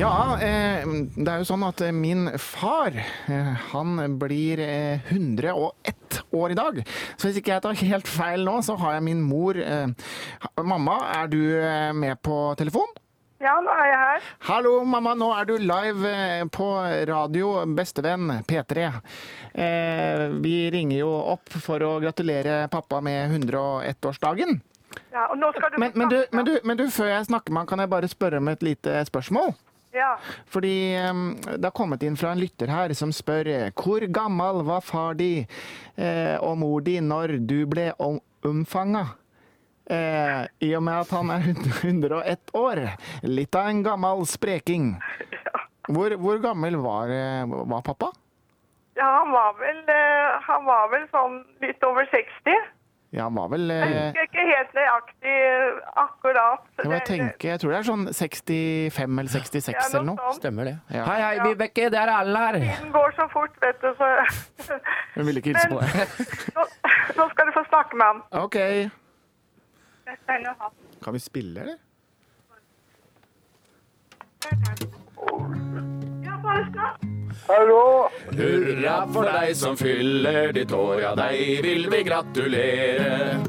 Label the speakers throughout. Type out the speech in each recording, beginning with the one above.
Speaker 1: Ja, eh, det er jo sånn at eh, min far, eh, han blir eh, 101 år i dag. Så hvis ikke jeg tar helt feil nå, så har jeg min mor Mamma, er du med på telefon?
Speaker 2: Ja, nå er jeg her.
Speaker 1: Hallo, mamma. Nå er du live på radio Bestevenn P3. Eh, vi ringer jo opp for å gratulere pappa med 101-årsdagen.
Speaker 2: Ja, og nå skal du
Speaker 1: Men, men, du, men, du, men du, før jeg snakker med han, kan jeg bare spørre om et lite spørsmål?
Speaker 2: Ja.
Speaker 1: Fordi eh, det har kommet inn fra en lytter her som spør hvor gammel var far di eh, og mor di når du ble om- omfanga? Eh, I og med at han er 101 år. Litt av en gammel spreking. Hvor, hvor gammel var, eh, var pappa?
Speaker 2: ja, han var vel eh, Han var vel sånn litt over 60.
Speaker 1: Ja, han var vel
Speaker 2: Jeg
Speaker 1: eh,
Speaker 2: husker ikke helt nøyaktig eh, akkurat.
Speaker 1: jeg, må tenke, jeg tror det er sånn 65 eller 66
Speaker 2: Ja,
Speaker 1: eller
Speaker 2: noe Sånn.
Speaker 3: Stemmer det.
Speaker 1: Ja.
Speaker 3: Hei, hei, Vibeke, det er alle her.
Speaker 2: Tiden går så fort, vet du, så
Speaker 1: Hun ville ikke hilse på deg.
Speaker 2: nå, nå skal du få snakke med ham.
Speaker 1: OK. Kan vi spille, eller?
Speaker 4: Hallo?
Speaker 3: Hurra for deg som fyller ditt år, ja, deg vil vi gratulere.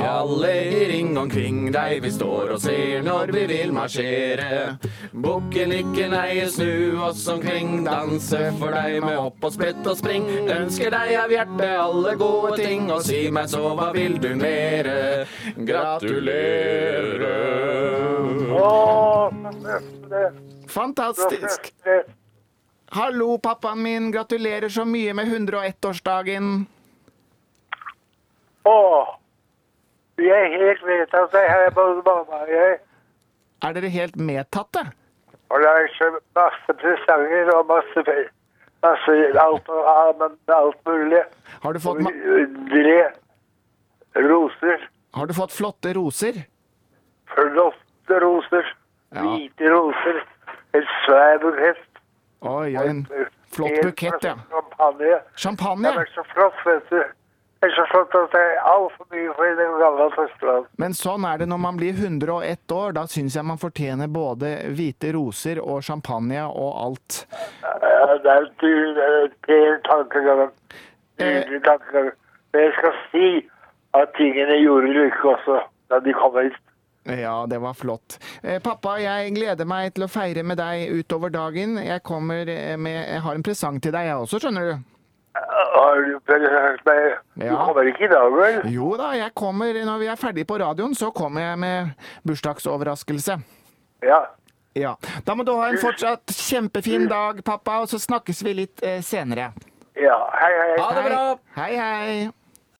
Speaker 3: Alle i ring omkring deg vi står og ser når vi vil marsjere. Bukken ikke nei, snu oss omkring, danse for deg med hopp og sprett og spring. Ønsker deg av hjertet alle gode ting, og si meg så, hva vil du mere? Gratulere.
Speaker 1: Fantastisk. Hallo, pappaen min. Gratulerer så mye med 101-årsdagen.
Speaker 4: å, jeg er helt vedtatt det her på jeg.
Speaker 1: Er dere helt medtatte?
Speaker 4: Og det er så masse presanger og masse, masse alt, og alt mulig.
Speaker 1: Har du fått,
Speaker 4: Underlige roser,
Speaker 1: har du fått flotte roser?
Speaker 4: flotte roser,
Speaker 1: Ja.
Speaker 4: hvite roser, en svær bukett.
Speaker 1: Oi, en flott bukett, ja.
Speaker 4: Champagne. Champagne. Det er så flott, vet du. Det er så flott at det er altfor mye for en gammel førsteland.
Speaker 1: Men sånn er det når man blir 101 år. Da syns jeg man fortjener både hvite roser og champagne og alt.
Speaker 4: Ja, det er pen tankegang.
Speaker 1: Eh.
Speaker 4: Nydelig tankegang. Men jeg skal si at tingene gjorde lykke også da de kom hit.
Speaker 1: Ja, det var flott. Eh, pappa, jeg gleder meg til å feire med deg utover dagen. Jeg kommer eh, med Jeg har en presang til deg, jeg også, skjønner du.
Speaker 4: Har du presentert meg? Du kommer ikke i dag, vel?
Speaker 1: Jo da, jeg kommer når vi er ferdig på radioen, så kommer jeg med bursdagsoverraskelse.
Speaker 4: Ja.
Speaker 1: Ja. Da må du ha en fortsatt kjempefin dag, pappa, og så snakkes vi litt eh, senere.
Speaker 4: Ja. Hei, hei.
Speaker 3: Ha det bra!
Speaker 1: Hei, hei.